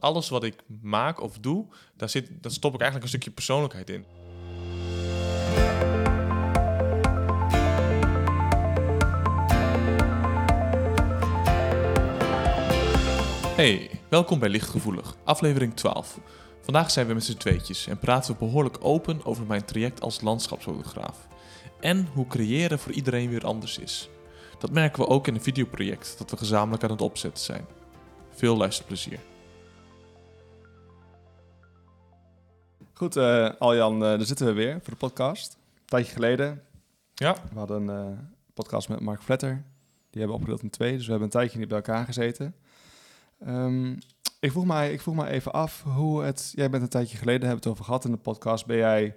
Alles wat ik maak of doe, daar, zit, daar stop ik eigenlijk een stukje persoonlijkheid in. Hey, welkom bij Lichtgevoelig, aflevering 12. Vandaag zijn we met z'n tweetjes en praten we behoorlijk open over mijn traject als landschapsfotograaf. En hoe creëren voor iedereen weer anders is. Dat merken we ook in een videoproject dat we gezamenlijk aan het opzetten zijn. Veel luisterplezier. Goed, eh, Aljan, eh, daar zitten we weer voor de podcast. Een tijdje geleden. Ja. We hadden een eh, podcast met Mark Vletter. Die hebben opgedeeld in twee, dus we hebben een tijdje niet bij elkaar gezeten. Ehm, ik, vroeg mij, ik vroeg mij even af hoe het... Jij bent een tijdje geleden, hebben we het over gehad in de podcast. Ben jij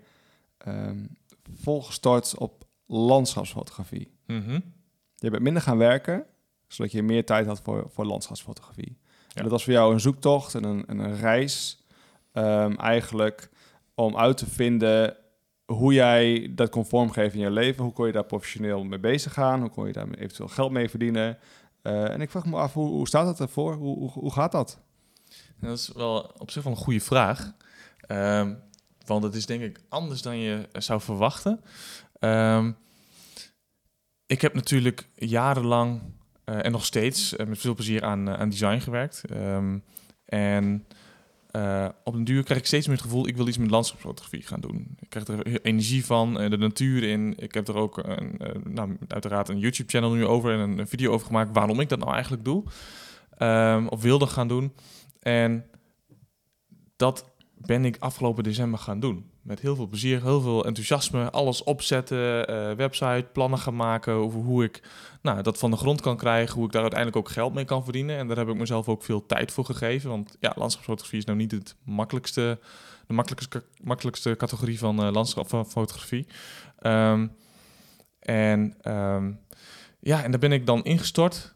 ehm, volgestort op landschapsfotografie? Mhm. Je bent minder gaan werken, zodat je meer tijd had voor, voor landschapsfotografie. Ja. En dat was voor jou een zoektocht en een, en een reis ehm, eigenlijk om uit te vinden hoe jij dat kon vormgeven in je leven. Hoe kon je daar professioneel mee bezig gaan? Hoe kon je daar eventueel geld mee verdienen? Eh, en ik vraag me af, hoe, hoe staat dat ervoor? Hoe, hoe, gaat dat? Dat is wel op zich wel een goede vraag. Ehm, want het is denk ik anders dan je zou verwachten. Ehm, ik heb natuurlijk jarenlang eh, en nog steeds eh, met veel plezier aan, aan design gewerkt. Ehm, en eh, op een duur krijg ik steeds meer het gevoel, ik wil iets met landschapsfotografie gaan doen. Ik krijg er energie van, eh, de natuur in. Ik heb er ook een, eh, nou, uiteraard een YouTube-channel nu over en een, video over gemaakt waarom ik dat nou eigenlijk doe. Ehm, of wilde gaan doen. En dat ben ik afgelopen december gaan doen. Met heel veel plezier, heel veel enthousiasme. Alles opzetten, eh, website, plannen gaan maken over hoe ik nou, dat van de grond kan krijgen. Hoe ik daar uiteindelijk ook geld mee kan verdienen. En daar heb ik mezelf ook veel tijd voor gegeven. Want ja, landschapsfotografie is nou niet het makkelijkste, de makkelijkste, makkelijkste categorie van eh, landschapsfotografie. Ehm, en ehm, ja, en daar ben ik dan ingestort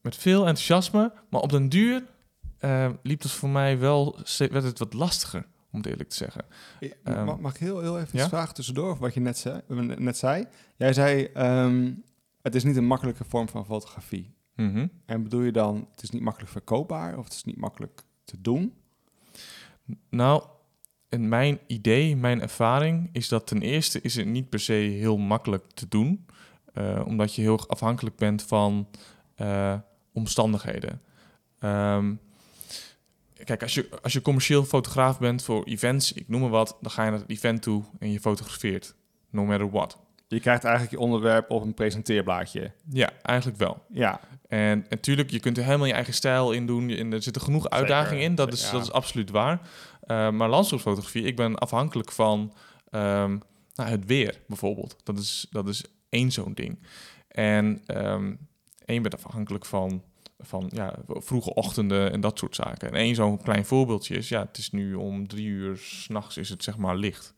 met veel enthousiasme. Maar op den duur eh, liep het voor mij wel, werd het wat lastiger, om het eerlijk te zeggen. Ehm, mag, mag ik heel, heel even ja? vragen tussendoor wat je net zei? Net zei? Jij zei, ehm, het is niet een makkelijke vorm van fotografie. Mhm. En bedoel je dan, het is niet makkelijk verkoopbaar of het is niet makkelijk te doen? Nou, in mijn idee, mijn ervaring is dat ten eerste is het niet per se heel makkelijk te doen, eh, omdat je heel afhankelijk bent van eh, omstandigheden. Ehm, kijk, als je, als je commercieel fotograaf bent voor events, ik noem maar wat, dan ga je naar het event toe en je fotografeert, no matter what. Je krijgt eigenlijk je onderwerp op een presenteerblaadje. Ja, eigenlijk wel. Ja, En natuurlijk, je kunt er helemaal je eigen stijl in doen. En er zitten genoeg uitdagingen in. Dat is, Ja. dat is absoluut waar. Uh, maar landschapsfotografie, ik ben afhankelijk van ehm, nou, het weer bijvoorbeeld. Dat is, dat is één zo'n ding. En, ehm, en je bent afhankelijk van, van ja, vroege ochtenden en dat soort zaken. En één zo'n klein voorbeeldje is, ja, het is nu om drie uur s'nachts is het zeg maar licht.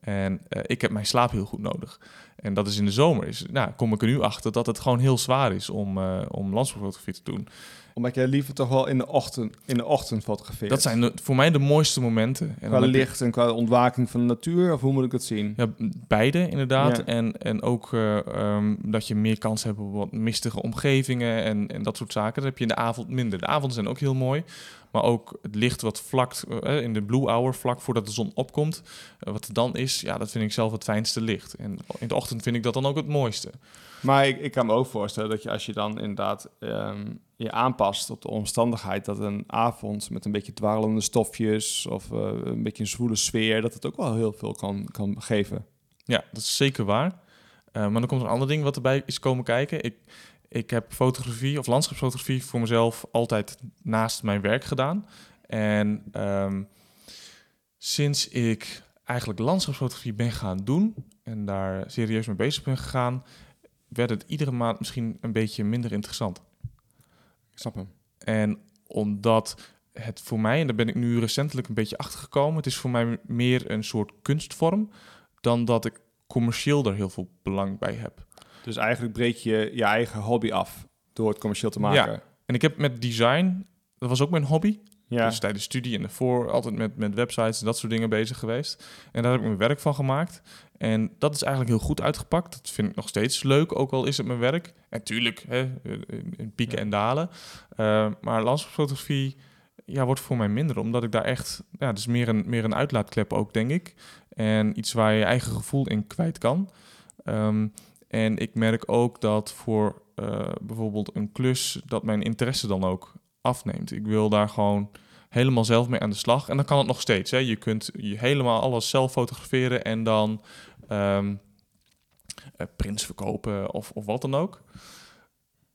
En eh, ik heb mijn slaap heel goed nodig. En dat is in de zomer. Is, nou, kom ik er nu achter dat het gewoon heel zwaar is om, eh, om landschapsfotografie te doen. omdat jij liever toch wel in de ochtend, in de ochtend fotografeert. Dat zijn de- voor mij de mooiste momenten. En Qua licht en qua ontwaking van de natuur, of hoe moet ik het zien? Ja, beide inderdaad. Ja. En, en ook eh, ehm, dat je meer kans hebt op wat mistige omgevingen en, en dat soort zaken. Dat heb je in de avond minder. De avonden zijn ook heel mooi. Maar ook het licht wat vlak eh, in de blue hour, vlak voordat de zon opkomt. eh, wat er dan is, ja, dat vind ik zelf het fijnste licht. En in de ochtend vind ik dat dan ook het mooiste. Maar ik, ik kan me ook voorstellen dat je als je dan inderdaad ehm, je aanpast op de omstandigheid dat een avond met een beetje dwarrelende stofjes of eh, een beetje een zwoele sfeer, dat het ook wel heel veel kan, kan geven. Ja, dat is zeker waar. Maar dan komt een ander ding wat erbij is komen kijken. Ik, ik heb fotografie of landschapsfotografie voor mezelf altijd naast mijn werk gedaan. En ehm, sinds ik eigenlijk landschapsfotografie ben gaan doen en daar serieus mee bezig ben gegaan, werd het iedere maand misschien een beetje minder interessant. Ik snap hem. En omdat het voor mij, en daar ben ik nu recentelijk een beetje achter gekomen, het is voor mij meer een soort kunstvorm dan dat ik commercieel er heel veel belang bij heb. Dus eigenlijk breek je je eigen hobby af door het commercieel te maken. En ik heb met design, dat was ook mijn hobby. Ja. Dus tijdens studie en daarvoor altijd met, met websites en dat soort dingen bezig geweest. En daar heb ik mijn werk van gemaakt. En dat is eigenlijk heel goed uitgepakt. Dat vind ik nog steeds leuk, ook al is het mijn werk. En tuurlijk, hè, in pieken Ja. en dalen. Uh, maar landschapsfotografie ja, wordt voor mij minder. Omdat ik daar echt, ja, het is meer een, meer een uitlaatklep ook, denk ik. En iets waar je je eigen gevoel in kwijt kan. Ehm, en ik merk ook dat voor eh, bijvoorbeeld een klus, dat mijn interesse dan ook afneemt. Ik wil daar gewoon helemaal zelf mee aan de slag. En dan kan het nog steeds. Hè. Je kunt je helemaal alles zelf fotograferen en dan um, prints verkopen of, of wat dan ook.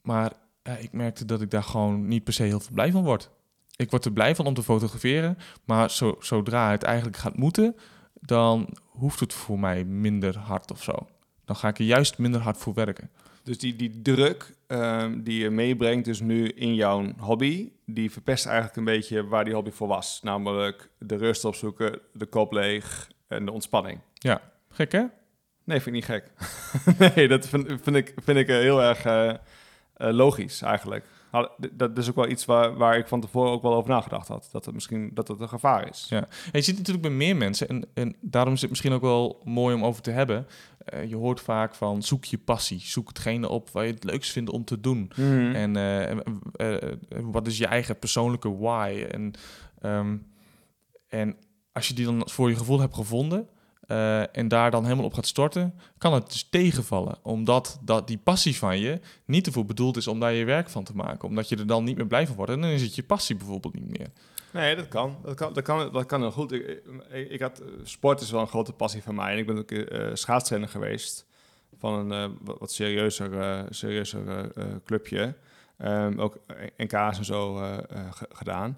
Maar ik merkte dat ik daar gewoon niet per se heel veel blij van word. Ik word er blij van om te fotograferen, maar zo, zodra het eigenlijk gaat moeten, dan hoeft het voor mij minder hard of zo. Dan ga ik er juist minder hard voor werken. Dus die, die druk ehm, die je meebrengt, dus nu in jouw hobby, die verpest eigenlijk een beetje waar die hobby voor was. Namelijk de rust opzoeken, de kop leeg en de ontspanning. Ja, gek hè? Nee, vind ik niet gek. nee, dat vind, vind, ik, vind ik heel erg uh, logisch eigenlijk. Dat is ook wel iets waar, waar ik van tevoren ook wel over nagedacht had. Dat het misschien dat het een gevaar is. Ja. je ziet natuurlijk bij meer mensen, en, en daarom is het misschien ook wel mooi om over te hebben. Uh, je hoort vaak van zoek je passie, zoek hetgene op waar je het leukst vindt om te doen. Mhm. En uh, wat is je eigen persoonlijke why? En, um, en als je die dan voor je gevoel hebt gevonden, uh, en daar dan helemaal op gaat storten, kan het dus tegenvallen. Omdat dat, die passie van je niet ervoor bedoeld is om daar je werk van te maken. Omdat je er dan niet meer blij van wordt. En dan is het je passie bijvoorbeeld niet meer. Nee, dat kan. Dat kan, dat kan, dat kan heel goed. Ik, had, sport is wel een grote passie van mij. En ik ben ook uh, geweest van een wat serieuzer, serieuzer clubje. Um, ook NK's en zo gedaan.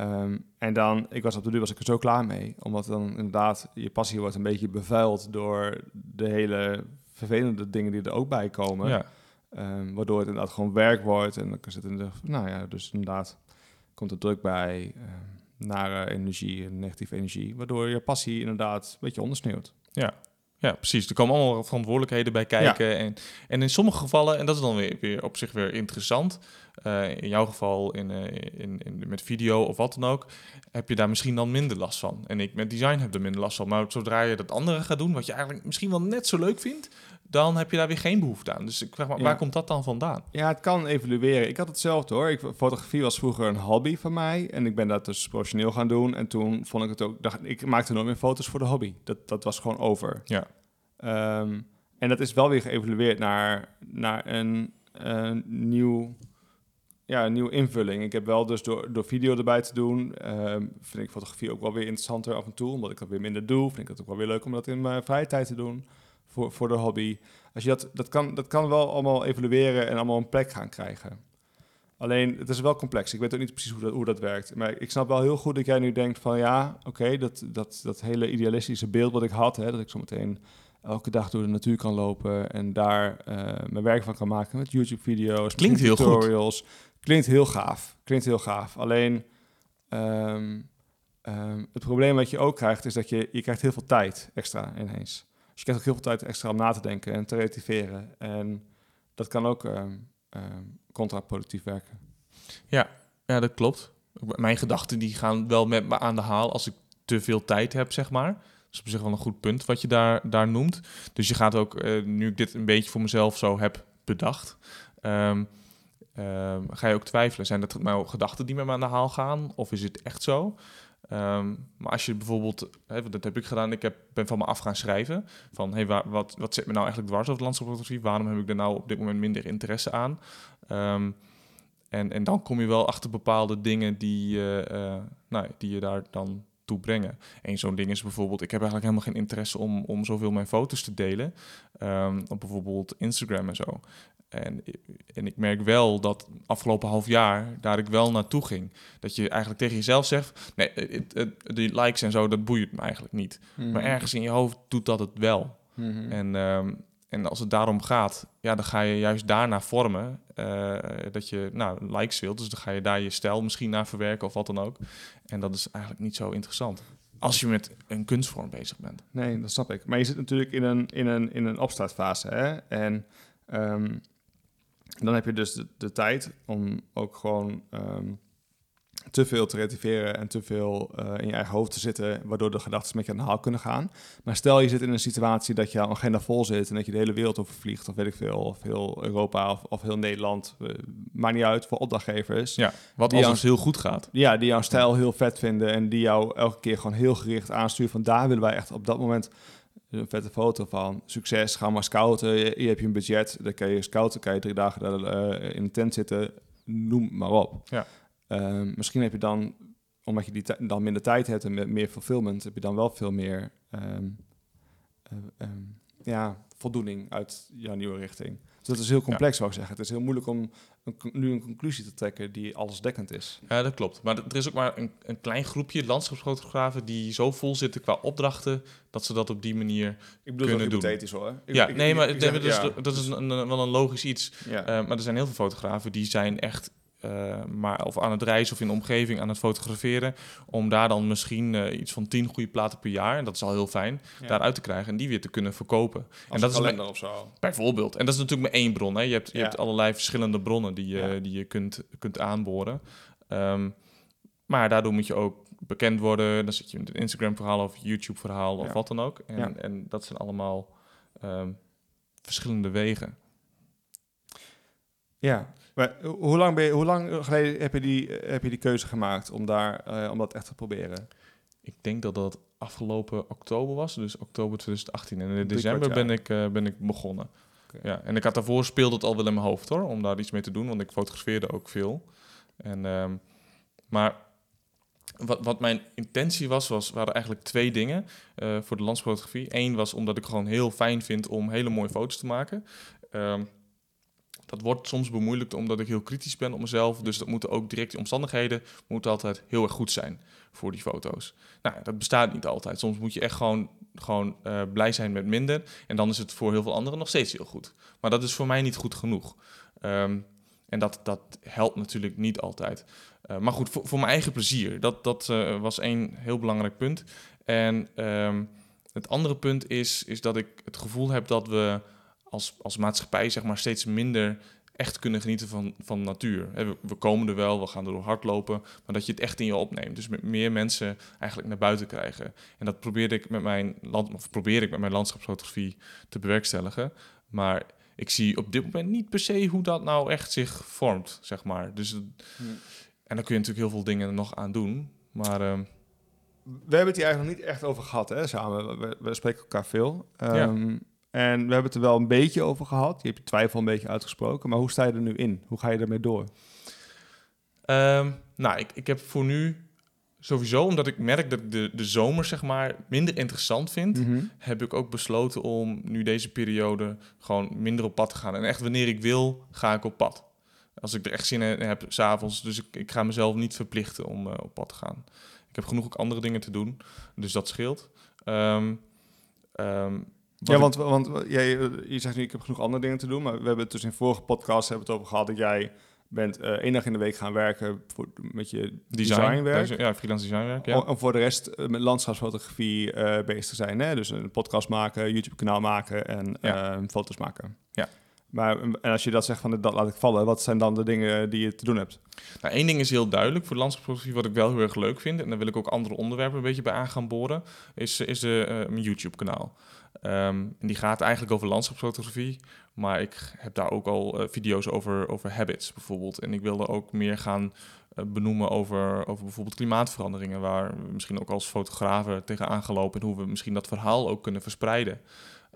Um, en dan, ik was op de duur was ik er zo klaar mee. Omdat dan inderdaad je passie wordt een beetje bevuild door de hele vervelende dingen die er ook bij komen. Ja. Um, waardoor het inderdaad gewoon werk wordt. En dan zit in de, nou ja, dus inderdaad komt er druk bij, um, nare energie en negatieve energie. Waardoor je passie inderdaad een beetje ondersneeuwt. Ja, ja, precies. Er komen allemaal verantwoordelijkheden bij kijken. En, en in sommige gevallen, en dat is dan weer, weer op zich weer interessant. Uh, in jouw geval in, uh, in, in, met video of wat dan ook, heb je daar misschien dan minder last van. En ik met design heb er minder last van. Maar zodra je dat andere gaat doen, wat je eigenlijk misschien wel net zo leuk vindt, dan heb je daar weer geen behoefte aan. Dus ik vraag maar, waar komt dat dan vandaan? Ja, het kan evolueren. Ik had hetzelfde hoor. Ik, fotografie was vroeger een hobby van mij. En ik ben dat dus professioneel gaan doen. En toen vond ik het ook... Dacht, ik maakte nooit meer foto's voor de hobby. Dat, dat was gewoon over. Ja. Um, en dat is wel weer geëvolueerd naar, naar een, een nieuw ja, een nieuwe invulling. Ik heb wel dus door, door video erbij te doen, um, vind ik fotografie ook wel weer interessanter af en toe, omdat ik dat weer minder doe. Vind ik het ook wel weer leuk om dat in mijn vrije tijd te doen voor, voor de hobby. Als je dat, dat, kan, dat kan wel allemaal evolueren en allemaal een plek gaan krijgen. Alleen, het is wel complex. Ik weet ook niet precies hoe dat, hoe dat werkt. Maar ik snap wel heel goed dat jij nu denkt van... ja, oké, dat, dat, dat hele idealistische beeld wat ik had... Hè, dat ik zo meteen elke dag door de natuur kan lopen... en daar uh, mijn werk van kan maken met YouTube-video's, Klinkt heel tutorials. Goed. Klinkt heel gaaf. Klinkt heel gaaf. Alleen... Um, um, het probleem wat je ook krijgt... is dat je, je krijgt heel veel tijd extra ineens je krijgt ook heel veel tijd extra om na te denken en te relativeren. En dat kan ook um, um, contraproductief werken. Ja, ja, dat klopt. Mijn gedachten die gaan wel met me aan de haal als ik te veel tijd heb, zeg maar. Dat is op zich wel een goed punt wat je daar, daar noemt. Dus je gaat ook, uh, nu ik dit een beetje voor mezelf zo heb bedacht, um, ga je ook twijfelen. Zijn dat mijn gedachten die met me aan de haal gaan? Of is het echt zo? Ehm, maar als je bijvoorbeeld, hè, dat heb ik gedaan, ik heb, ben van me af gaan schrijven. Van hey, wat, wat zit me nou eigenlijk dwars over landschapfotografie? Waarom heb ik er nou op dit moment minder interesse aan? Um, en, en dan kom je wel achter bepaalde dingen die, uh, nou, die je daar dan toe brengen. Eén zo'n ding is bijvoorbeeld, ik heb eigenlijk helemaal geen interesse om, om zoveel mijn foto's te delen. Um, op bijvoorbeeld Instagram en zo. En, en ik merk wel dat afgelopen half jaar daar ik wel naartoe ging. Dat je eigenlijk tegen jezelf zegt: nee, die likes en zo, dat boeit me eigenlijk niet. Maar mhm. ergens in je hoofd doet dat het wel. Mhm. En, ehm, en als het daarom gaat, ja, dan ga je juist daarna vormen. Uh, dat je nou, likes wilt. Dus dan ga je daar je stijl misschien naar verwerken of wat dan ook. En dat is eigenlijk niet zo interessant. Als je met een kunstvorm bezig bent. Nee, dat snap ik. Maar je zit natuurlijk in een, in een, in een opstartfase. Hè? En um, dan heb je dus de, de, tijd om ook gewoon um, te veel te relativeren en te veel eh, in je eigen hoofd te zitten, waardoor de gedachten met je aan de haal kunnen gaan. Maar stel je zit in een situatie dat je agenda vol zit en dat je de hele wereld overvliegt, of weet ik veel, of heel Europa of, of heel Nederland, uh, maakt niet uit, voor opdrachtgevers. Ja, wat Die als het heel goed gaat. Ja, die jouw stijl heel vet vinden en die jou elke keer gewoon heel gericht aansturen. Van daar willen wij echt op dat moment een vette foto van. Succes, ga maar scouten. Je, je hebt je een budget, dan kan je scouten, kan je drie dagen eh, in een tent zitten, noem maar op. Ja. Ehm, misschien heb je dan, omdat je die dan minder tijd hebt en me- meer fulfillment, heb je dan wel veel meer ehm, eh, ehm, ja, voldoening uit jouw nieuwe richting. Dus dat is heel complex, zou ik zeggen. Het is heel moeilijk om een, nu een conclusie te trekken die allesdekkend is. Ja, dat klopt. Maar er is ook maar een, een klein groepje landschapsfotografen die zo vol zitten qua opdrachten, dat ze dat op die manier... Ik bedoel kunnen dat doen. hypothetisch hoor. Ik- ja, ik- nee, maar ik nee, zeg- maar dat, is, dat is een, een- wel een logisch iets. ja. Maar er zijn heel veel fotografen die zijn echt eh, maar of aan het reizen of in de omgeving aan het fotograferen. Om daar dan misschien eh, iets van tien goede platen per jaar, en dat is al heel fijn, Ja. daaruit te krijgen en die weer te kunnen verkopen. Als en dat is kalender of zo. bijvoorbeeld. En dat is natuurlijk maar één bron. Hè. Je, hebt, je Ja. hebt allerlei verschillende bronnen die je, Ja. die je kunt, kunt aanboren. Ehm, maar daardoor moet je ook bekend worden. Dan zit je in een Instagram-verhaal of YouTube-verhaal of wat dan ook. En, en dat zijn allemaal ehm, verschillende wegen. Ja. Maar ho- hoe lang, ben je, hoe lang geleden heb je, die, heb je die keuze gemaakt om, daar, eh, om dat echt te proberen? Ik denk dat dat afgelopen oktober was, dus oktober 2018. En in Drie december ben ik, eh, ben ik begonnen. Ja, en ik had daarvoor speelde het al wel in mijn hoofd hoor, om daar iets mee te doen, want ik fotografeerde ook veel. En, ehm, maar wat, wat mijn intentie was, was, waren eigenlijk twee dingen eh, voor de landsfotografie. Eén was omdat ik gewoon heel fijn vind om hele mooie foto's te maken. Ehm, dat wordt soms bemoeilijkt omdat ik heel kritisch ben op mezelf. Dus dat moeten ook direct die omstandigheden moeten altijd heel erg goed zijn voor die foto's. Nou, dat bestaat niet altijd. Soms moet je echt gewoon, gewoon eh, blij zijn met minder. En dan is het voor heel veel anderen nog steeds heel goed. Maar dat is voor mij niet goed genoeg. Ehm, en dat, dat helpt natuurlijk niet altijd. Eh, maar goed, voor, voor mijn eigen plezier. Dat, dat eh, was één heel belangrijk punt. En ehm, het andere punt is, is dat ik het gevoel heb dat we als, als maatschappij zeg maar, steeds minder echt kunnen genieten van, van natuur. We, we komen er wel, we gaan er door hardlopen, maar dat je het echt in je opneemt. Dus met meer mensen eigenlijk naar buiten krijgen. En dat probeerde ik met mijn, land, of probeer ik met mijn landschapsfotografie te bewerkstelligen. Maar ik zie op dit moment niet per se hoe dat nou echt zich vormt, zeg maar. Dus, en daar kun je natuurlijk heel veel dingen nog aan doen. Maar ehm, We hebben het hier eigenlijk nog niet echt over gehad, hè, samen. We, we spreken elkaar veel. Ehm, En we hebben het er wel een beetje over gehad. Je hebt je twijfel een beetje uitgesproken. Maar hoe sta je er nu in? Hoe ga je ermee door? Ehm, nou, ik, ik heb voor nu sowieso, omdat ik merk dat ik de, de zomer zeg maar minder interessant vind, Mhm. heb ik ook besloten om nu deze periode gewoon minder op pad te gaan. En echt wanneer ik wil, ga ik op pad. Als ik er echt zin in heb, s'avonds. Dus ik, ik ga mezelf niet verplichten om eh, op pad te gaan. Ik heb genoeg ook andere dingen te doen, dus dat scheelt. Wat Ja, want, want jij, je zegt nu, ik heb genoeg andere dingen te doen. Maar we hebben het dus in vorige podcast hebben het over gehad dat jij bent eh één dag in de week gaan werken voor, met je design, designwerk. ja, freelance designwerk, ja. Om, om voor de rest eh, met landschapsfotografie eh, bezig te zijn. Hè? Dus een podcast maken, YouTube-kanaal maken en Ja. eh, foto's maken. Ja. Maar en als je dat zegt van dat laat ik vallen, wat zijn dan de dingen die je te doen hebt? Nou, één ding is heel duidelijk voor landschapsfotografie, wat ik wel heel erg leuk vind, en daar wil ik ook andere onderwerpen een beetje bij aan gaan boren, is, is de, eh, mijn YouTube-kanaal. Ehm, en die gaat eigenlijk over landschapsfotografie, maar ik heb daar ook al eh, video's over, over habits bijvoorbeeld. En ik wilde ook meer gaan eh, benoemen over, over bijvoorbeeld klimaatveranderingen, waar we misschien ook als fotografen tegenaan gelopen en hoe we misschien dat verhaal ook kunnen verspreiden.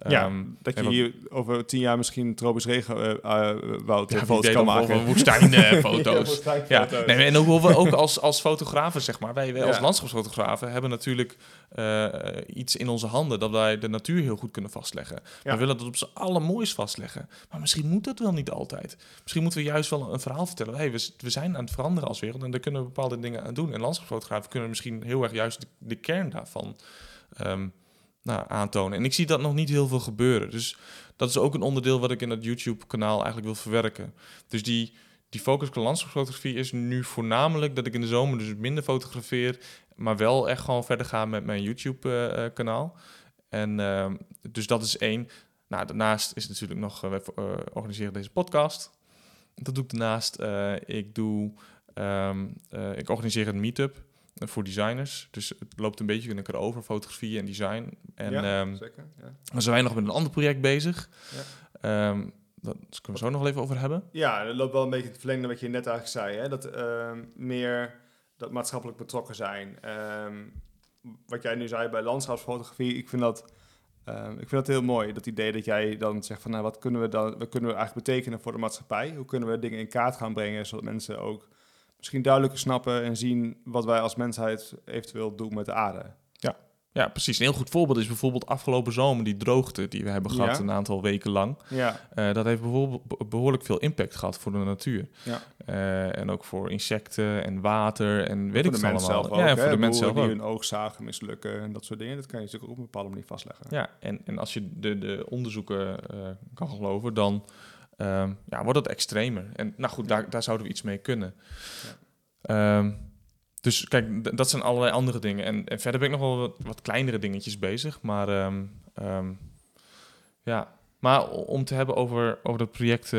Ja, Ehm, dat je hier over tien jaar misschien tropisch regenwoud uh, ja, eh, wie foto's kan maken. woestijnfoto's. Ja, woestijnfoto's. nee, en ook we ook als, als fotografen, zeg maar, wij, wij als Ja. landschapsfotografen hebben natuurlijk eh, iets in onze handen dat wij de natuur heel goed kunnen vastleggen. Ja. We willen dat op z'n allermooist vastleggen. Maar misschien moet dat wel niet altijd. Misschien moeten we juist wel een verhaal vertellen. Hey, we, we zijn aan het veranderen als wereld en daar kunnen we bepaalde dingen aan doen. En landschapsfotografen kunnen misschien heel erg juist de, de kern daarvan ehm, nou, aantonen. En ik zie dat nog niet heel veel gebeuren. Dus dat is ook een onderdeel wat ik in dat YouTube-kanaal eigenlijk wil verwerken. Dus die, die focus op landschapsfotografie is nu voornamelijk dat ik in de zomer dus minder fotografeer, maar wel echt gewoon verder ga met mijn YouTube-kanaal. en ehm, dus dat is één. Nou, daarnaast is natuurlijk nog, eh, we eh, organiseren deze podcast. Dat doe ik daarnaast. Eh, ik doe Ehm, eh, ik organiseer een meetup voor designers. Dus het loopt een beetje in elkaar over, fotografie en design. En ja, ehm, zeker. Ja. zijn wij nog met een ander project bezig. Ja. Ehm, dat kunnen we zo nog even over hebben. Ja, dat loopt wel een beetje het verlengde wat je net eigenlijk zei. Hè? Dat ehm, meer dat maatschappelijk betrokken zijn. Wat jij nu zei bij landschapsfotografie, ik vind dat, ik vind dat heel mooi. Dat idee dat jij dan zegt van, nou, wat kunnen we dan, wat kunnen we eigenlijk betekenen voor de maatschappij? Hoe kunnen we dingen in kaart gaan brengen, zodat mensen ook misschien duidelijker snappen en zien wat wij als mensheid eventueel doen met de aarde. Ja, precies. Een heel goed voorbeeld is bijvoorbeeld afgelopen zomer die droogte die we hebben gehad Ja. een aantal weken lang. Ja, Eh, dat heeft bijvoorbeeld be- behoorlijk veel impact gehad voor de natuur. ja. Eh, en ook voor insecten en water en weet voor ik de het mensen allemaal. zelf ook. ja, en hè? voor de mensen zelf ook. die hun oogzagen mislukken en dat soort dingen. Dat kan je natuurlijk ook op een bepaalde manier vastleggen. Ja, en, en als je de, de onderzoeken eh, kan geloven, dan ehm, ja, wordt het extremer. En nou goed, daar, daar zouden we iets mee kunnen. Ehm, dus kijk, dat zijn allerlei andere dingen. En, en verder ben ik nog wel wat, wat kleinere dingetjes bezig. Maar ehm, ja, maar om te hebben over, over dat project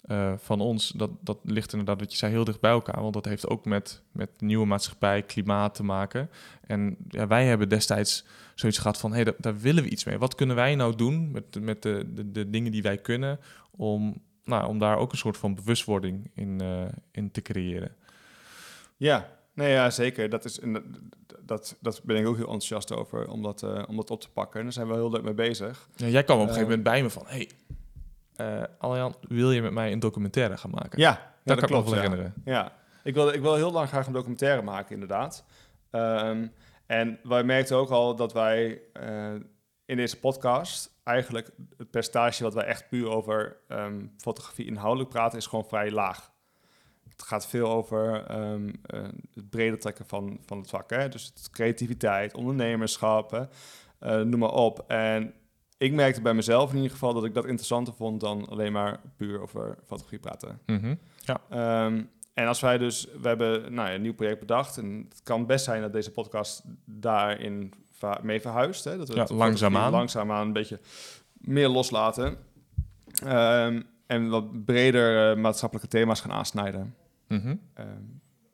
eh, van ons, dat, dat ligt inderdaad, wat je zei, heel dicht bij elkaar. Want dat heeft ook met, met nieuwe maatschappij, klimaat te maken. En ja, wij hebben destijds zoiets gehad van, hé, hey, daar, daar willen we iets mee. Wat kunnen wij nou doen met, de- met de, de, de dingen die wij kunnen om, nou, om daar ook een soort van bewustwording in, eh, in te creëren? Ja, nee, ja, zeker. Dat, is, dat, dat, ben ik ook heel enthousiast over, om dat, eh, om dat op te pakken. En daar zijn we heel leuk mee bezig. Ja, jij kwam op een gegeven moment bij me van, hé, Aljan, wil je met mij een documentaire gaan maken? Ja, ja dat, kan ik me ja. herinneren. Ja, ik wil, ik wil heel lang graag een documentaire maken, inderdaad. Ehm, en wij merkten ook al dat wij eh, in deze podcast eigenlijk het percentage wat wij echt puur over ehm, fotografie inhoudelijk praten, is gewoon vrij laag. Het gaat veel over ehm, eh, het breder trekken van, van het vak. Hè? Dus het creativiteit, ondernemerschap, hè? Noem maar op. En ik merkte bij mezelf in ieder geval dat ik dat interessanter vond dan alleen maar puur over fotografie praten. Mhm. Ehm, en als wij dus, we hebben nou, ja, een nieuw project bedacht. En het kan best zijn dat deze podcast daarin mee verhuist. Hè? Dat we Ja, het langzaamaan. langzaamaan een beetje meer loslaten. Ehm, en wat breder eh, maatschappelijke thema's gaan aansnijden. Mhm. Ehm,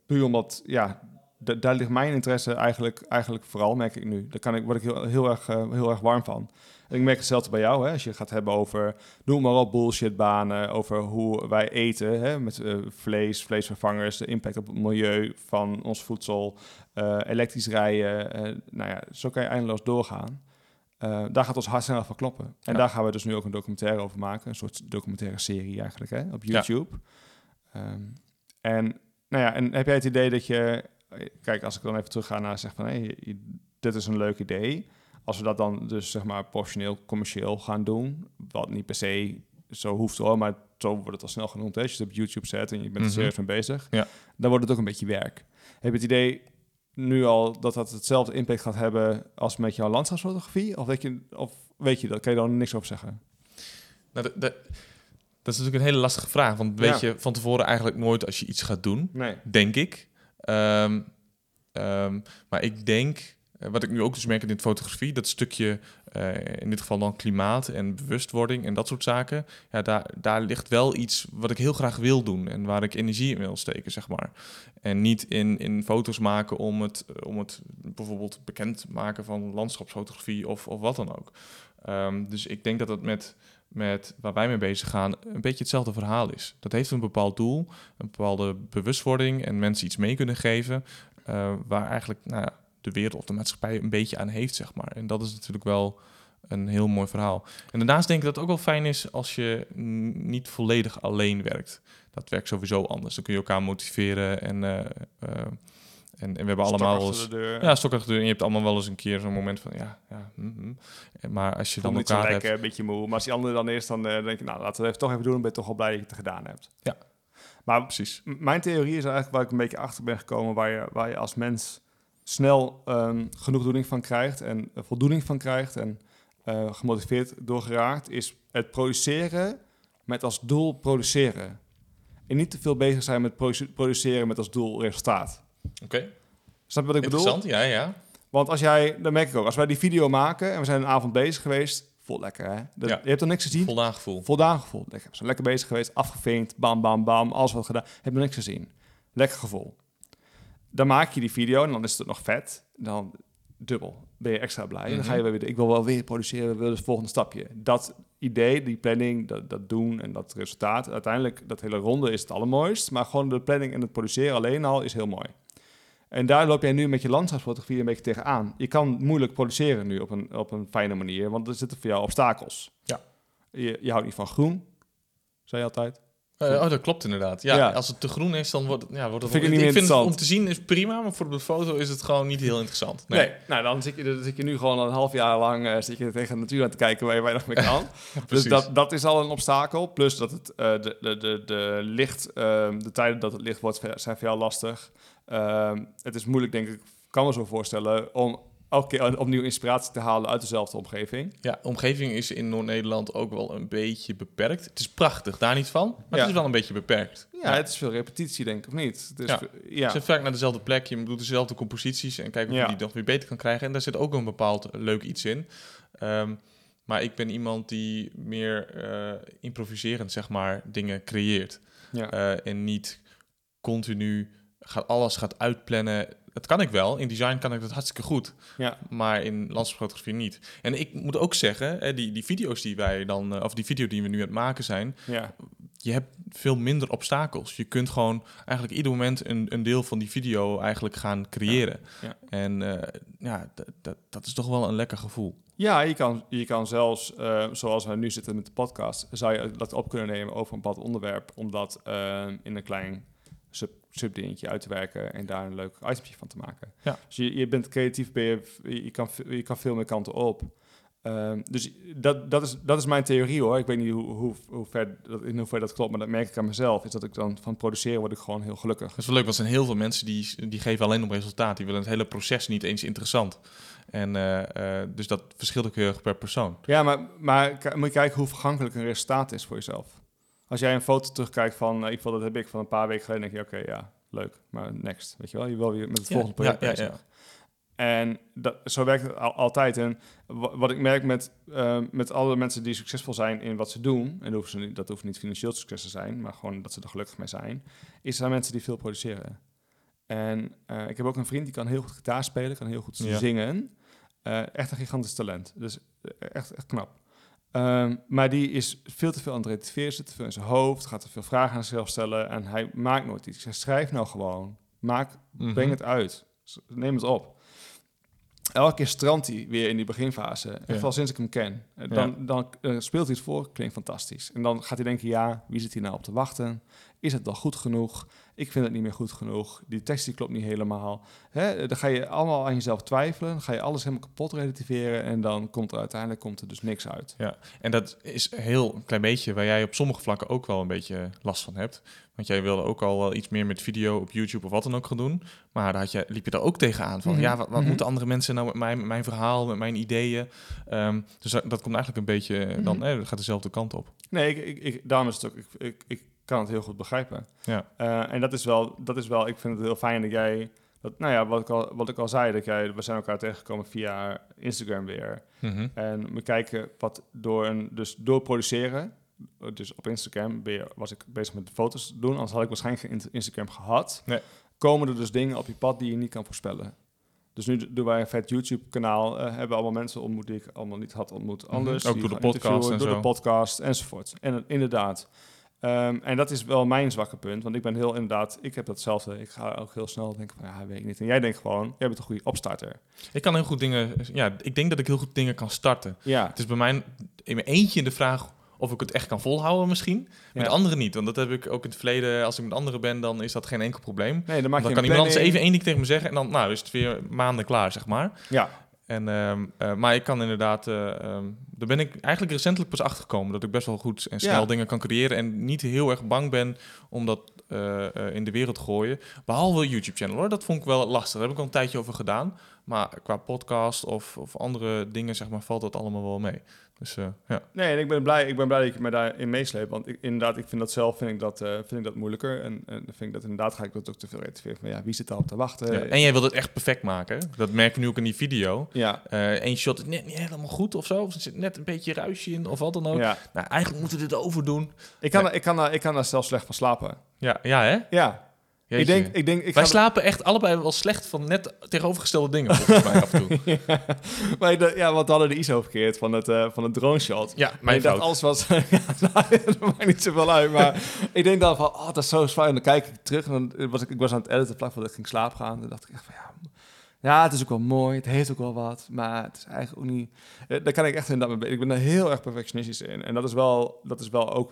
puur omdat, ja, daar ligt mijn interesse eigenlijk, eigenlijk vooral, merk ik nu. Daar kan ik, word ik heel, heel, erg, eh, heel erg warm van. En ik merk hetzelfde bij jou, hè, als je gaat hebben over, noem maar op, bullshitbanen, over hoe wij eten, hè, met eh, vlees, vleesvervangers, de impact op het milieu van ons voedsel, eh, elektrisch rijden. nou ja, zo kan je eindeloos doorgaan. Daar gaat ons hart snel van kloppen. En Ja. daar gaan we dus nu ook een documentaire over maken. Een soort documentaire serie eigenlijk, hè, op YouTube. Ehm, en, nou ja, en heb jij het idee dat je... Kijk, als ik dan even terug ga naar zeg van... Hey, dit is een leuk idee. Als we dat dan dus zeg maar professioneel, commercieel gaan doen... wat niet per se zo hoeft hoor... maar zo wordt het al snel genoemd. Hè? Als je het op YouTube zet en je bent er Mhm. serieus mee bezig... Ja. dan wordt het ook een beetje werk. Heb je het idee nu al dat dat hetzelfde impact gaat hebben... als met jouw landschapsfotografie? Of, weet je, of weet je dat? Kan je daar niks over zeggen? Nou, dat, is natuurlijk een hele lastige vraag. Want weet Ja. je van tevoren eigenlijk nooit als je iets gaat doen. Nee. denk ik. Ehm, ehm, maar ik denk, eh, wat ik nu ook dus merk in dit fotografie, dat stukje, eh, in dit geval dan klimaat en bewustwording en dat soort zaken, ja, daar, daar ligt wel iets wat ik heel graag wil doen en waar ik energie in wil steken, zeg maar. En niet in, in foto's maken om het, om het bijvoorbeeld bekend maken van landschapsfotografie of, of wat dan ook. Ehm, dus ik denk dat het met, met waar wij mee bezig gaan een beetje hetzelfde verhaal is. Dat heeft een bepaald doel, een bepaalde bewustwording en mensen iets mee kunnen geven eh, waar eigenlijk nou de wereld of de maatschappij een beetje aan heeft, zeg maar. En dat is natuurlijk wel een heel mooi verhaal. En daarnaast denk ik dat het ook wel fijn is als je niet volledig alleen werkt. Dat werkt sowieso anders. Dan kun je elkaar motiveren en, eh, eh, en, en we hebben allemaal Stok eens... de deur. Ja, stok achter de deur. En je hebt allemaal wel eens een keer zo'n moment van, ja, ja, hm. En Maar als je dan dan elkaar hebt... een beetje moe. Maar als die andere dan dan eh, denk je, nou, laten we het toch even doen. Dan ben je toch wel blij dat je het gedaan hebt. Ja. Maar Precies. mijn theorie is eigenlijk waar ik een beetje achter ben gekomen, waar je, waar je als mens snel ehm genoegdoening van krijgt en eh, voldoening van krijgt en eh, gemotiveerd door geraakt, is het produceren met als doel produceren. En niet te veel bezig zijn met produ- produceren met als doel resultaat. Oké, Snap je wat ik bedoel? interessant. Ja, ja. Want als jij, dat merk ik ook, als wij die video maken en we zijn een avond bezig geweest, vol lekker hè. Ja. Je hebt er niks gezien, Voldaan gevoel. voldaan gevoeld. Lekker, we zijn lekker bezig geweest, afgevinkt, bam, bam, bam, alles wat gedaan. Heb je niks gezien. Lekker gevoel. Dan maak je die video en dan is het nog vet. Dan dubbel. Ben je extra blij. Dan ga je weer, ik wil wel weer produceren, we willen het volgende stapje. Dat idee, die planning, dat, dat doen en dat resultaat. Uiteindelijk, dat hele ronde is het allermooist. Maar gewoon de planning en het produceren alleen al is heel mooi. En daar loop jij nu met je landschapsfotografie een beetje tegenaan. Je kan moeilijk produceren nu op een, op een fijne manier, want er zitten voor jou obstakels. Ja. Je, je houdt niet van groen, zei je altijd. Eh, oh, dat klopt inderdaad. Ja, Ja. als het te groen is, dan wordt het, ja, wordt het Vind ik niet meer vind het om te zien is prima, maar voor de foto is het gewoon niet heel interessant. Nee. nou dan zit, je, dan zit je nu gewoon een half jaar lang eh, zit je tegen de natuur aan te kijken waar je weinig mee kan. dus dat, dat is al een obstakel. Plus dat het, eh, de, de, de, de licht, ehm, de tijden dat het licht wordt, zijn voor jou lastig. Ehm, het is moeilijk, denk ik, kan me zo voorstellen, om elke keer opnieuw inspiratie te halen uit dezelfde omgeving. Ja, omgeving is in Noord-Nederland ook wel een beetje beperkt. Het is prachtig, daar niet van, maar Ja. het is wel een beetje beperkt. Ja, het is veel repetitie, denk ik, of niet? Het is, Ja. ja. Vaak naar dezelfde plek, je doet dezelfde composities en kijkt of je die nog weer beter kan krijgen. En daar zit ook een bepaald leuk iets in. Ehm, maar ik ben iemand die meer eh, improviserend, zeg maar, dingen creëert. ja. Eh, en niet continu gaat, alles gaat uitplannen. Dat kan ik wel. In design kan ik dat hartstikke goed. ja. Maar in landschapsfotografie niet. En ik moet ook zeggen, hè, die, die video's die wij dan, eh, of die video die we nu aan het maken zijn, ja. je hebt veel minder obstakels. Je kunt gewoon eigenlijk ieder moment een, een deel van die video eigenlijk gaan creëren. Ja. En eh, ja, dat is toch wel een lekker gevoel. Ja, je kan, je kan zelfs, eh, zoals we nu zitten met de podcast, zou je dat op kunnen nemen over een bepaald onderwerp, om dat eh, in een klein sub, subdingetje uit te werken en daar een leuk itemje van te maken. Ja. Dus je, je bent creatief, ben je, je, kan, je kan veel meer kanten op. Ehm, dus dat, dat, is, dat is mijn theorie hoor. Ik weet niet hoe, hoe, hoe ver, dat, in hoeverre dat klopt, maar dat merk ik aan mezelf. Is dat ik dan van produceren word ik gewoon heel gelukkig. Dat is wel leuk, want er zijn heel veel mensen die, die geven alleen op resultaat. Die willen het hele proces niet eens interessant. En eh, eh, dus dat verschilt ook heel erg per persoon. Ja, maar, maar moet je kijken hoe vergankelijk een resultaat is voor jezelf. Als jij een foto terugkijkt van, uh, ik dat heb ik van een paar weken geleden, denk je, oké, ja, leuk, maar next, weet je wel, je wil weer met het Ja, volgende project ja, ja, bezig. En dat, zo werkt het al- altijd. En wa- wat ik merk met, eh, met alle mensen die succesvol zijn in wat ze doen, en dat hoeft, ze niet, dat hoeft niet financieel succes te zijn, maar gewoon dat ze er gelukkig mee zijn, is er mensen die veel produceren. En eh, ik heb ook een vriend die kan heel goed gitaar spelen, kan heel goed Ja. zingen. Eh, echt een gigantisch talent. Dus eh, echt, echt knap. Ehm, maar die is veel te veel aan het relativeren, zit te veel in zijn hoofd, gaat te veel vragen aan zichzelf stellen en hij maakt nooit iets. Hij schrijft nou gewoon. Maak, Mhm. breng het uit. Neem het op. Elke keer strandt hij weer in die beginfase. En Ja. vooral sinds ik hem ken. Dan, dan eh, speelt hij het voor, klinkt fantastisch. En dan gaat hij denken, ja, wie zit hier nou op te wachten? Is het wel goed genoeg? Ik vind het niet meer goed genoeg. Die tekst die klopt niet helemaal. Hè? Dan ga je allemaal aan jezelf twijfelen. Dan ga je alles helemaal kapot relativeren. En dan komt er uiteindelijk komt er dus niks uit. En dat is heel een klein beetje waar jij op sommige vlakken ook wel een beetje last van hebt. Want jij wilde ook al wel iets meer met video op YouTube of wat dan ook gaan doen. Maar daar had je, liep je daar ook tegenaan van, Mhm. ja, wat, wat Mhm. moeten andere mensen nou met mijn, met mijn verhaal, met mijn ideeën? Ehm, dus dat, dat komt eigenlijk een beetje, eh, dan Mhm. eh, gaat dezelfde kant op. Nee, ik, ik, ik, daarom is het ook... Ik, ik, ik kan het heel goed begrijpen. Ja. Eh, en dat is, wel, dat is wel... Ik vind het heel fijn dat jij... Dat, nou ja, wat ik, al, wat ik al zei, dat jij, we zijn elkaar tegengekomen via Instagram weer. Mhm. En we kijken wat door een, dus door produceren, dus op Instagram ben je, was ik bezig met foto's doen, anders had ik waarschijnlijk geen Inst- Instagram gehad. Nee. Komen er dus dingen op je pad die je niet kan voorspellen. Dus nu doen wij een vet YouTube-kanaal, eh, hebben allemaal mensen ontmoet die ik allemaal niet had ontmoet anders. Ook door de podcast en door zo. de podcast enzovoort. En inderdaad. Ehm, en dat is wel mijn zwakke punt, want ik ben heel inderdaad, ik heb datzelfde. Ik ga ook heel snel denken van, ja, weet ik niet. En jij denkt gewoon, jij bent een goede opstarter. Ik kan heel goed dingen, ja, ik denk dat ik heel goed dingen kan starten. Ja, Het is bij mij in mijn eentje de vraag of ik het echt kan volhouden misschien. Met Ja. anderen niet, want dat heb ik ook in het verleden, als ik met anderen ben, dan is dat geen enkel probleem. nee, dan maak Dan je kan een iemand anders even één ding tegen me zeggen en dan nou, is het weer maanden klaar, zeg maar. Ja, En, ehm, eh, maar ik kan inderdaad, eh, ehm, daar ben ik eigenlijk recentelijk pas achter gekomen dat ik best wel goed en snel Ja. dingen kan creëren en niet heel erg bang ben om dat eh, in de wereld te gooien. Behalve YouTube-channel hoor, dat vond ik wel lastig. Daar heb ik al een tijdje over gedaan. Maar qua podcast of, of andere dingen, zeg maar, valt dat allemaal wel mee. Dus eh, ja. Nee, en ik ben blij, ik ben blij dat je me daarin meesleept. Want ik, inderdaad, ik vind dat zelf vind ik dat, eh, vind ik dat moeilijker. En, en dan vind ik dat inderdaad ga ik dat ook te veel relativeren. Van ja, wie zit daarop te wachten? Ja, En jij wilt het echt perfect maken. hè? Dat merk je nu ook in die video. ja, Eén shot is net niet helemaal goed of zo. Of er zit net een beetje ruisje in of wat dan ook. ja. Nou, eigenlijk moeten we dit overdoen. Ik, kan, ik, kan, daar- ik kan daar zelfs slecht van slapen. Ja, ja hè? Ja, Jeetje. Ik denk, ik denk, ik Wij ga- slapen echt allebei wel slecht van net tegenovergestelde dingen, volgens mij af en toe. maar dacht- ja, want we hadden de ISO verkeerd van het, eh, van het drone shot. Ja, Maar mijn fout. alles was... ja, nou, dat maakt niet zoveel uit, maar ik denk dan van, oh, dat is zo zwaar. En dan kijk ik terug en dan was ik, ik was aan het editen vlak voordat ik ging slapen gaan. En dan dacht ik echt van, ja, ja, het is ook wel mooi, het heeft ook wel wat, maar het is eigenlijk ook niet... Eh, Daar kan ik echt inderdaad mee bezig. Ik ben er heel erg perfectionistisch in. En dat is wel, dat is wel ook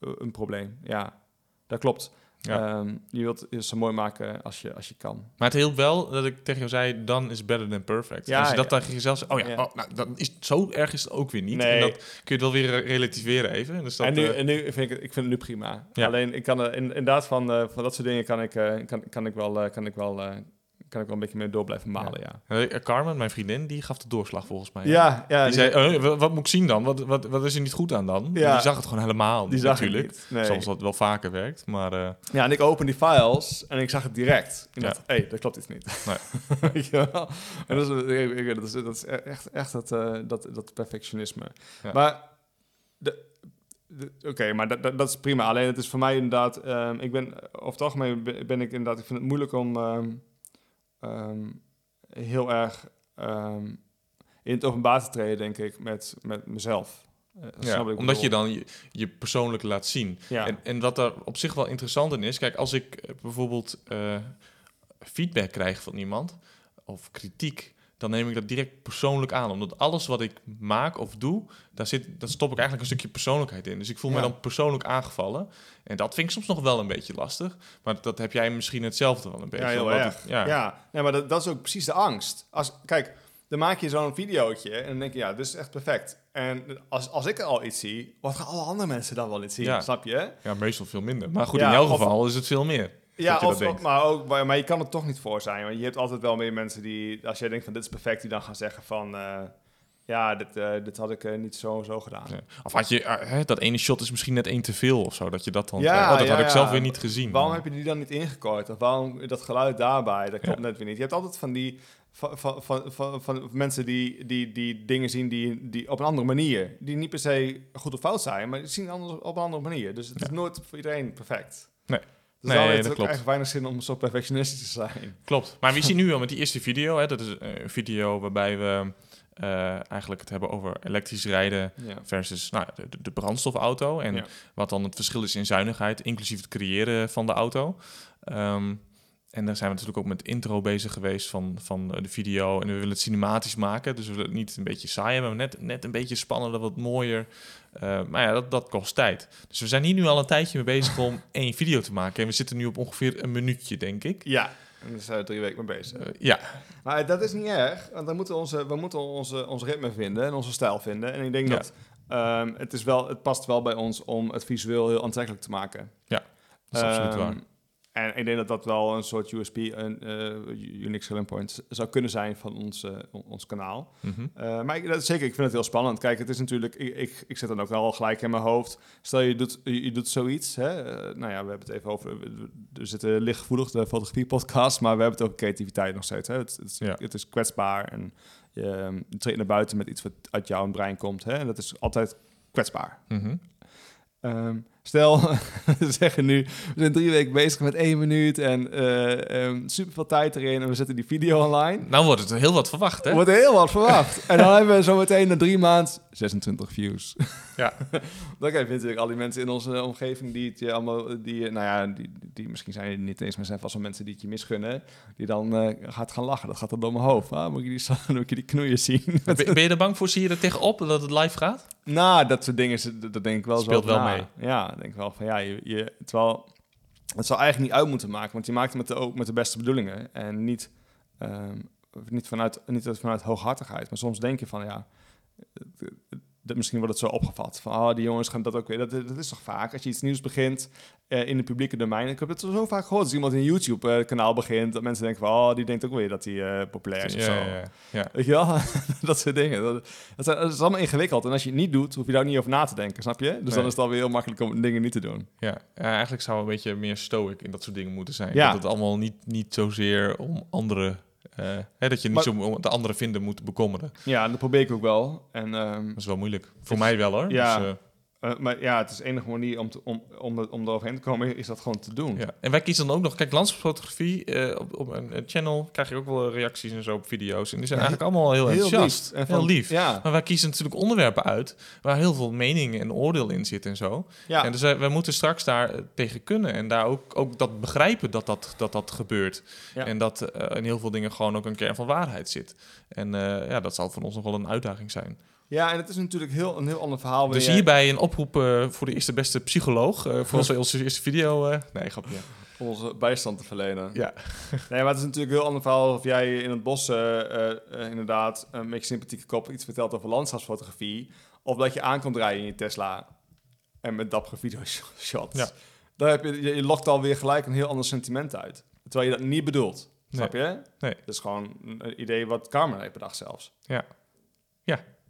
eh, een probleem. Ja, dat klopt. Ja. Ehm, je wilt het zo mooi maken als je, als je kan. Maar het hielp wel dat ik tegen jou zei, dan is better than perfect. Ja, Als je dat ja. tegen jezelf zegt, oh ja. Oh, nou, dan is, zo erg is het ook weer niet. Nee. En dat kun je het wel weer relativeren even. Dus dat, en, nu, eh, en nu vind ik ik vind het nu prima. Alleen ik kan er in, inderdaad van, eh, van dat soort dingen kan ik, eh, kan, kan ik wel, kan ik wel, kan ik wel een beetje meer door blijven malen. Ja, eh, Carmen, mijn vriendin, die gaf de doorslag volgens mij. ja, ja, die zei, eh, wat, wat moet ik zien dan? Wat, wat, wat is er niet goed aan dan? Ja. Die zag het gewoon helemaal die niet, zag natuurlijk. niet. Nee. Zoals dat wel vaker werkt. Maar eh, Ja, en ik open die files en ik zag het direct. Ik Ja. dacht, hé, hey, dat klopt iets niet. Nee. Weet je wel? En dat is, dat is, dat is echt, echt dat, eh, dat, dat perfectionisme. Ja. Maar, de, oké, maar dat, dat, dat is prima. Alleen het is voor mij inderdaad, ehm, ik ben, over het algemeen ben, ben ik inderdaad, ik vind het moeilijk om ehm, ehm, heel erg ehm, in het openbaar te treden, denk ik, met, met mezelf. Eh, ja, omdat je dan je, je persoonlijk laat zien. Ja. En, en wat daar op zich wel interessant in is, kijk, als ik eh, bijvoorbeeld eh, feedback krijg van iemand of kritiek, dan neem ik dat direct persoonlijk aan. Omdat alles wat ik maak of doe, daar, zit, daar stop ik eigenlijk een stukje persoonlijkheid in. Dus ik voel me dan persoonlijk aangevallen. En dat vind ik soms nog wel een beetje lastig. Maar dat heb jij misschien hetzelfde wel een beetje. Ja, heel omdat erg. het- ja. ja. nee, maar dat, dat is ook precies de angst. Als, kijk, dan maak je zo'n videootje en dan denk je, ja, dit is echt perfect. En als, als ik al iets zie, wat gaan alle andere mensen dan wel niet zien? Ja. Snap je? Ja, meestal veel minder. Maar goed, in jouw of- geval is het veel meer. Ja, of, maar, ook, maar, je kan er toch niet voor zijn. Want je hebt altijd wel meer mensen die, als jij denkt van dit is perfect, die dan gaan zeggen van, eh, ja, dit, eh, dit had ik eh, niet zo en zo gedaan. Ja. Of had je, hè, dat ene shot is misschien net één te veel of zo, dat je dat dan... Ja, oh, dat ja, had ik zelf weer niet gezien. Waarom heb je die dan niet ingekort? Of waarom dat geluid daarbij? Dat klopt net weer niet. Je hebt altijd van die van, van, van, van, mensen die, die, die dingen zien die, die op een andere manier. Die niet per se goed of fout zijn, maar die zien anders op een andere manier. Dus het is nooit voor iedereen perfect. Nee. Dus Nee, dan heeft het klopt. eigenlijk weinig zin om zo perfectionistisch te zijn. Klopt. Maar we zien nu al met die eerste video, hè, dat is eh, een video waarbij we eh, eigenlijk het hebben over elektrisch rijden Ja. versus nou, de, de brandstofauto. En Ja. wat dan het verschil is in zuinigheid, inclusief het creëren van de auto. Ehm, en daar zijn we natuurlijk ook met intro bezig geweest van, van de video. En we willen het cinematisch maken. Dus we willen het niet een beetje saai hebben, maar net, net een beetje spannender, wat mooier. Eh, maar ja, dat, dat kost tijd. Dus we zijn hier nu al een tijdje mee bezig om één video te maken. En we zitten nu op ongeveer een minuutje, denk ik. Ja, en daar zijn we drie weken mee bezig. Eh, ja, Maar dat is niet erg, want dan moeten we, onze, we moeten onze, ons ritme vinden en onze stijl vinden. En ik denk Ja. dat ehm, het, is wel, het past wel bij ons om het visueel heel aantrekkelijk te maken. dat is absoluut Ehm, waar. En ik denk dat dat wel een soort USP, een eh, unique selling point, zou kunnen zijn van ons, eh, on- ons kanaal. Mhm. Eh, maar ik, dat, zeker, ik vind het heel spannend. Kijk, het is natuurlijk, ik, ik, ik zet dan ook al gelijk in mijn hoofd. Stel je doet, je, doet zoiets. Hè? Nou ja, we hebben het even over, we, we zitten lichtgevoelig, de fotografie podcast, maar we hebben het over creativiteit nog steeds. Hè? Het, het, is, Ja. het is kwetsbaar en je, je treedt naar buiten met iets wat uit jouw brein komt. Hè? En dat is altijd kwetsbaar. Mhm. Ehm, stel, we zeggen nu, we zijn drie weken bezig met één minuut en eh super veel tijd erin en we zetten die video online. Nou wordt het heel wat verwacht, hè? Wordt heel wat verwacht. en dan hebben we zo meteen na drie maanden 26 views. Ja. Dan krijg je natuurlijk al die mensen in onze omgeving die het je allemaal, die, eh, nou ja, die, die misschien zijn het niet eens, maar zijn vast wel mensen die het je misgunnen, die dan eh, gaat gaan lachen. Dat gaat dan door mijn hoofd. Ah, moet, ik die, moet ik die knoeien zien? Ben, ben je er bang voor? Zie je er tegenop dat het live gaat? Nou, dat soort dingen, dat, dat denk ik wel Speelt zo wel na. mee. Ja, ik denk wel van ja, je, je, terwijl het zou eigenlijk niet uit moeten maken, want je maakt het met de, ook met de beste bedoelingen en niet, ehm, niet, vanuit, niet vanuit hooghartigheid. Maar soms denk je van ja, dat misschien wordt het zo opgevat van oh, die jongens gaan dat ook weer. Dat, dat is toch vaak als je iets nieuws begint eh, in het publieke domein. Ik heb het zo vaak gehoord als iemand in een YouTube-kanaal begint, dat mensen denken van oh, die denkt ook weer dat hij eh, populair is of zo. ja, ja, ja. Weet je wel? dat soort dingen. Dat, dat, zijn- dat is allemaal ingewikkeld. En als je het niet doet, hoef je daar niet over na te denken, snap je? Dus Nee. dan is het alweer heel makkelijk om dingen niet te doen. Ja, ja, eigenlijk zou een beetje meer stoic in dat soort dingen moeten zijn. Ja. Dat het allemaal niet, niet zozeer om anderen... eh, hè, dat je niet Maar- zo om de anderen vinden moet bekommeren. Ja, dat probeer ik ook wel. En ehm, Dat is wel moeilijk. Voor mij wel hoor. Ja. Dus, eh, Eh, maar ja, het is de enige manier om, te, om, om, om eroverheen te komen, is dat gewoon te doen. Ja. En wij kiezen dan ook nog, kijk, landschapsfotografie, eh, op, op een, een channel krijg je ook wel reacties en zo op video's. En die zijn Ja, eigenlijk allemaal heel, enthousiast. En heel lief. Ja, Maar wij kiezen natuurlijk onderwerpen uit waar heel veel mening en oordeel in zit en zo. ja. En dus wij, wij moeten straks daar eh, tegen kunnen en daar ook, ook dat begrijpen dat dat, dat, dat gebeurt. Ja. En dat eh, in heel veel dingen gewoon ook een kern van waarheid zit. En ja, dat zal voor ons nog wel een uitdaging zijn. Ja, en het is natuurlijk heel, een heel ander verhaal. Dus hierbij een oproep eh, voor de eerste beste psycholoog. eh, voor onze, onze eerste video. eh nee, grapje. om onze bijstand te verlenen. Ja. Nee, maar het is natuurlijk een heel ander verhaal of jij in het bos inderdaad een beetje sympathieke kop iets vertelt over landschapsfotografie. Of dat je aankomt rijden in je Tesla en met dappere videoshots. Ja. Dan heb je, je, je lokt alweer gelijk een heel ander sentiment uit. Terwijl je dat niet bedoelt. Snap je? Nee. Dat is gewoon een idee wat Carmen heeft bedacht zelfs.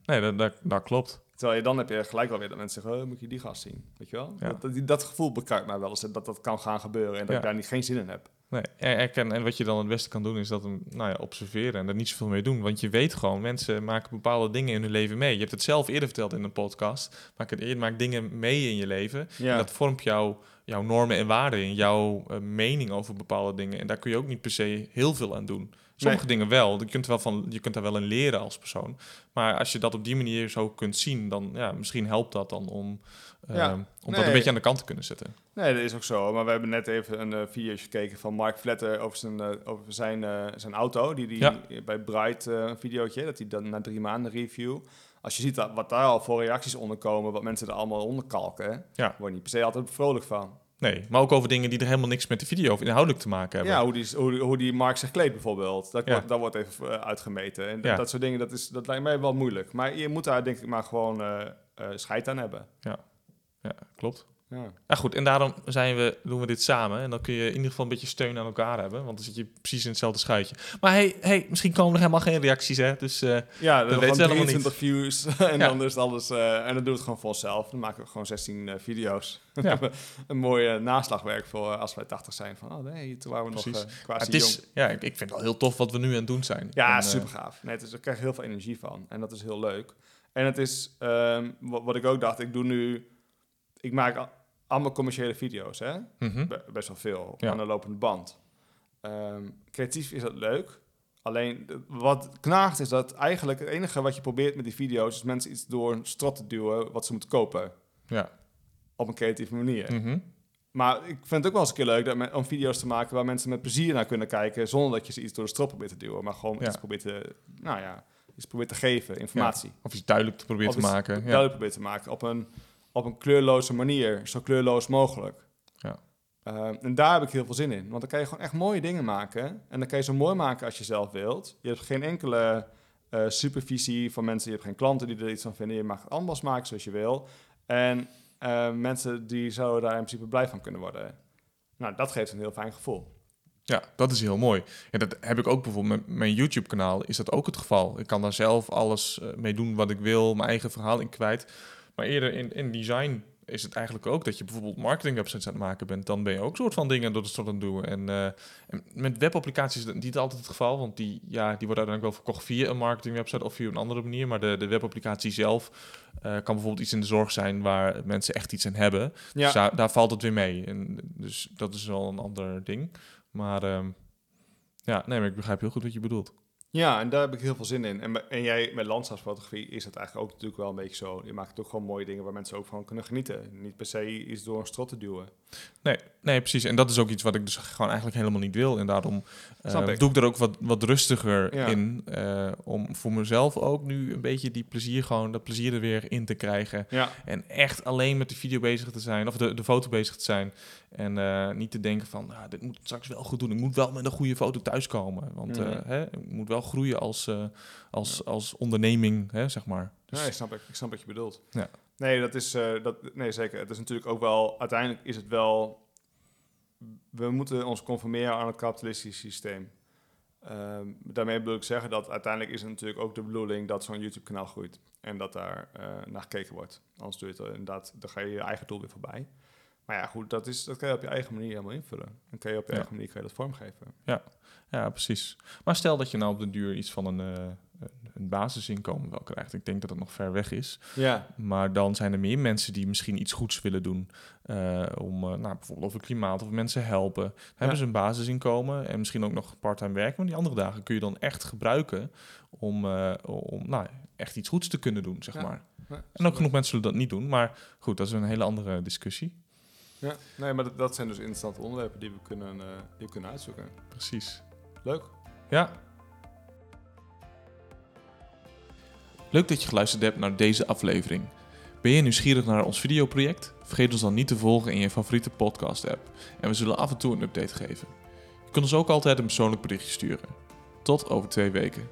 Nee, dat, dat, dat klopt. Terwijl je dan heb je gelijk wel weer dat mensen zeggen, oh, moet je die gast zien? Weet je wel? Ja. Dat, dat, dat gevoel bekruipt mij wel eens, dat dat kan gaan gebeuren en dat Ja. ik daar niet, geen zin in heb. Nee, en, en, en wat je dan het beste kan doen, is dat hem nou ja, observeren en er niet zoveel mee doen. Want je weet gewoon, mensen maken bepaalde dingen in hun leven mee. Je hebt het zelf eerder verteld in een podcast. Maak, het, je maakt dingen mee in je leven. Ja. En dat vormt jouw, jouw normen en waarden in, jouw eh, mening over bepaalde dingen. En daar kun je ook niet per se heel veel aan doen. Sommige dingen wel. Je kunt, wel van, je kunt daar wel in leren als persoon. Maar als je dat op die manier zo kunt zien, dan ja, misschien helpt dat dan om, eh, Ja. om dat een beetje aan de kant te kunnen zetten. Nee, dat is ook zo. Maar we hebben net even een uh, video gekeken van Mark Vletter over zijn, uh, over zijn, zijn auto. Die, die Ja. bij Bright een videootje, dat hij dan na drie maanden review. Als je ziet dat, wat daar al voor reacties onder komen, wat mensen er allemaal onder kalken, Ja. word je niet per se altijd vrolijk van. Nee, maar ook over dingen die er helemaal niks met de video of inhoudelijk te maken hebben. Ja, hoe die, hoe, hoe die Mark zich kleedt bijvoorbeeld. Dat, Ja. wordt, dat wordt even uh, uitgemeten. En Ja. dat soort dingen, dat, is, dat lijkt mij wel moeilijk. Maar je moet daar denk ik maar gewoon uh, scheid aan hebben. Ja, klopt. Ja. Ja, goed. En daarom zijn we, doen we dit samen. En dan kun je in ieder geval een beetje steun aan elkaar hebben. Want dan zit je precies in hetzelfde schuitje. Maar hey, hey misschien komen er helemaal geen reacties, hè? Dus eh, Ja, Dat dat weten weten we helemaal 23 views en Ja. dan is alles... eh, en dan doe het gewoon voor onszelf. Dan maken we gewoon 16 eh, video's. Ja. een mooi eh, naslagwerk voor als wij 80 zijn. Van, oh nee, toen waren we nog Precies. is, jong. ja, ik, vind het wel heel tof wat we nu aan het doen zijn. Ja, En, super gaaf. Nee, is, ik krijg heel veel energie van. En dat is heel leuk. En het is, ehm, wat, wat ik ook dacht, ik doe nu... Ik maak allemaal commerciële video's, hè? mhm. Be- best wel veel, Ja. aan de lopende band. Ehm, creatief is dat leuk. Alleen, wat knaagt is dat eigenlijk het enige wat je probeert met die video's... is mensen iets door een strot te duwen wat ze moeten kopen. Ja. Op een creatieve manier. mhm. Maar ik vind het ook wel eens een keer leuk dat men- om video's te maken... waar mensen met plezier naar kunnen kijken... zonder dat je ze iets door de strot probeert te duwen. Maar gewoon Ja. iets probeert te... Nou ja, iets probeert te geven, informatie. Of iets duidelijk te proberen te maken. Ja. duidelijk probeert te maken. Op een, op een kleurloze manier. Zo kleurloos mogelijk. Ja. Ehm, en daar heb ik heel veel zin in. Want dan kan je gewoon echt mooie dingen maken. En dan kan je zo mooi maken als je zelf wilt. Je hebt geen enkele eh, supervisie van mensen. Je hebt geen klanten die er iets van vinden. Je mag het allemaal maken zoals je wil. En eh, mensen die zouden daar in principe blij van kunnen worden. Nou, dat geeft een heel fijn gevoel. Ja, dat is heel mooi. Ja, dat heb ik ook bijvoorbeeld met mijn YouTube-kanaal. Is dat ook het geval? Ik kan daar zelf alles eh, mee doen wat ik wil, mijn eigen verhaal in kwijt. Maar eerder in, in design is het eigenlijk ook dat je bijvoorbeeld marketing-websites aan het maken bent. Dan ben je ook soort van dingen door de stad aan het doen. En, eh, en met webapplicaties is dat niet altijd het geval. Want die, ja, die worden uiteindelijk wel verkocht via een marketing-website of via een andere manier. Maar de, de webapplicatie zelf eh, kan bijvoorbeeld iets in de zorg zijn waar mensen echt iets aan hebben. Ja, Dus daar, daar valt het weer mee. En dus dat is wel een ander ding. Maar ehm, ja, nee, maar ik begrijp heel goed wat je bedoelt. Ja en daar heb ik heel veel zin in. En, en jij met landschapsfotografie is het eigenlijk ook natuurlijk wel een beetje zo. Je maakt ook gewoon mooie dingen waar mensen ook van kunnen genieten. Niet per se iets door een strot te duwen. Nee, nee, precies. En dat is ook iets wat ik dus gewoon eigenlijk helemaal niet wil. En daarom eh, ik. doe ik er ook wat, wat rustiger Ja. in. eh, om voor mezelf ook nu een beetje die plezier, gewoon dat plezier er weer in te krijgen. Ja, En echt alleen met de video bezig te zijn, of de, de foto bezig te zijn. En eh, niet te denken van, ah, dit moet straks wel goed doen. Ik moet wel met een goede foto thuiskomen. Want Mhm. hè, ik moet wel groeien als, als, als onderneming, hè, zeg maar. Dus, nee, snap ik. Ik snap wat je bedoelt. Ja. Nee, dat is, eh, dat, nee, zeker. Het is natuurlijk ook wel, uiteindelijk is het wel, we moeten ons conformeren aan het kapitalistische systeem. Ehm, daarmee bedoel ik zeggen dat uiteindelijk is het natuurlijk ook de bedoeling dat zo'n YouTube-kanaal groeit. En dat daar eh, naar gekeken wordt. Anders doe je het inderdaad, dan ga je je eigen doel weer voorbij. Maar ja, goed, dat, is, dat kan je op je eigen manier helemaal invullen. Dan kan je op je Ja. eigen manier kan je dat vormgeven. Ja, precies. Maar stel dat je nou op de duur iets van een, eh, een basisinkomen wel krijgt. Ik denk dat het nog ver weg is. Ja, Maar dan zijn er meer mensen die misschien iets goeds willen doen. eh, om eh, nou, bijvoorbeeld over klimaat of mensen helpen. Hebben ze een basisinkomen en misschien ook nog parttime werken. Maar die andere dagen kun je dan echt gebruiken om, eh, om nou, echt iets goeds te kunnen doen, zeg Ja. maar. Ja, En ook genoeg mensen zullen dat niet doen. Maar goed, dat is een hele andere discussie. Ja, nee, maar dat, dat zijn dus interessante onderwerpen die we kunnen, die we kunnen uitzoeken. Precies. Leuk. Ja. Leuk dat je geluisterd hebt naar deze aflevering. Ben je nieuwsgierig naar ons videoproject? Vergeet ons dan niet te volgen in je favoriete podcast-app. En we zullen af en toe een update geven. Je kunt ons ook altijd een persoonlijk berichtje sturen. Tot over twee weken.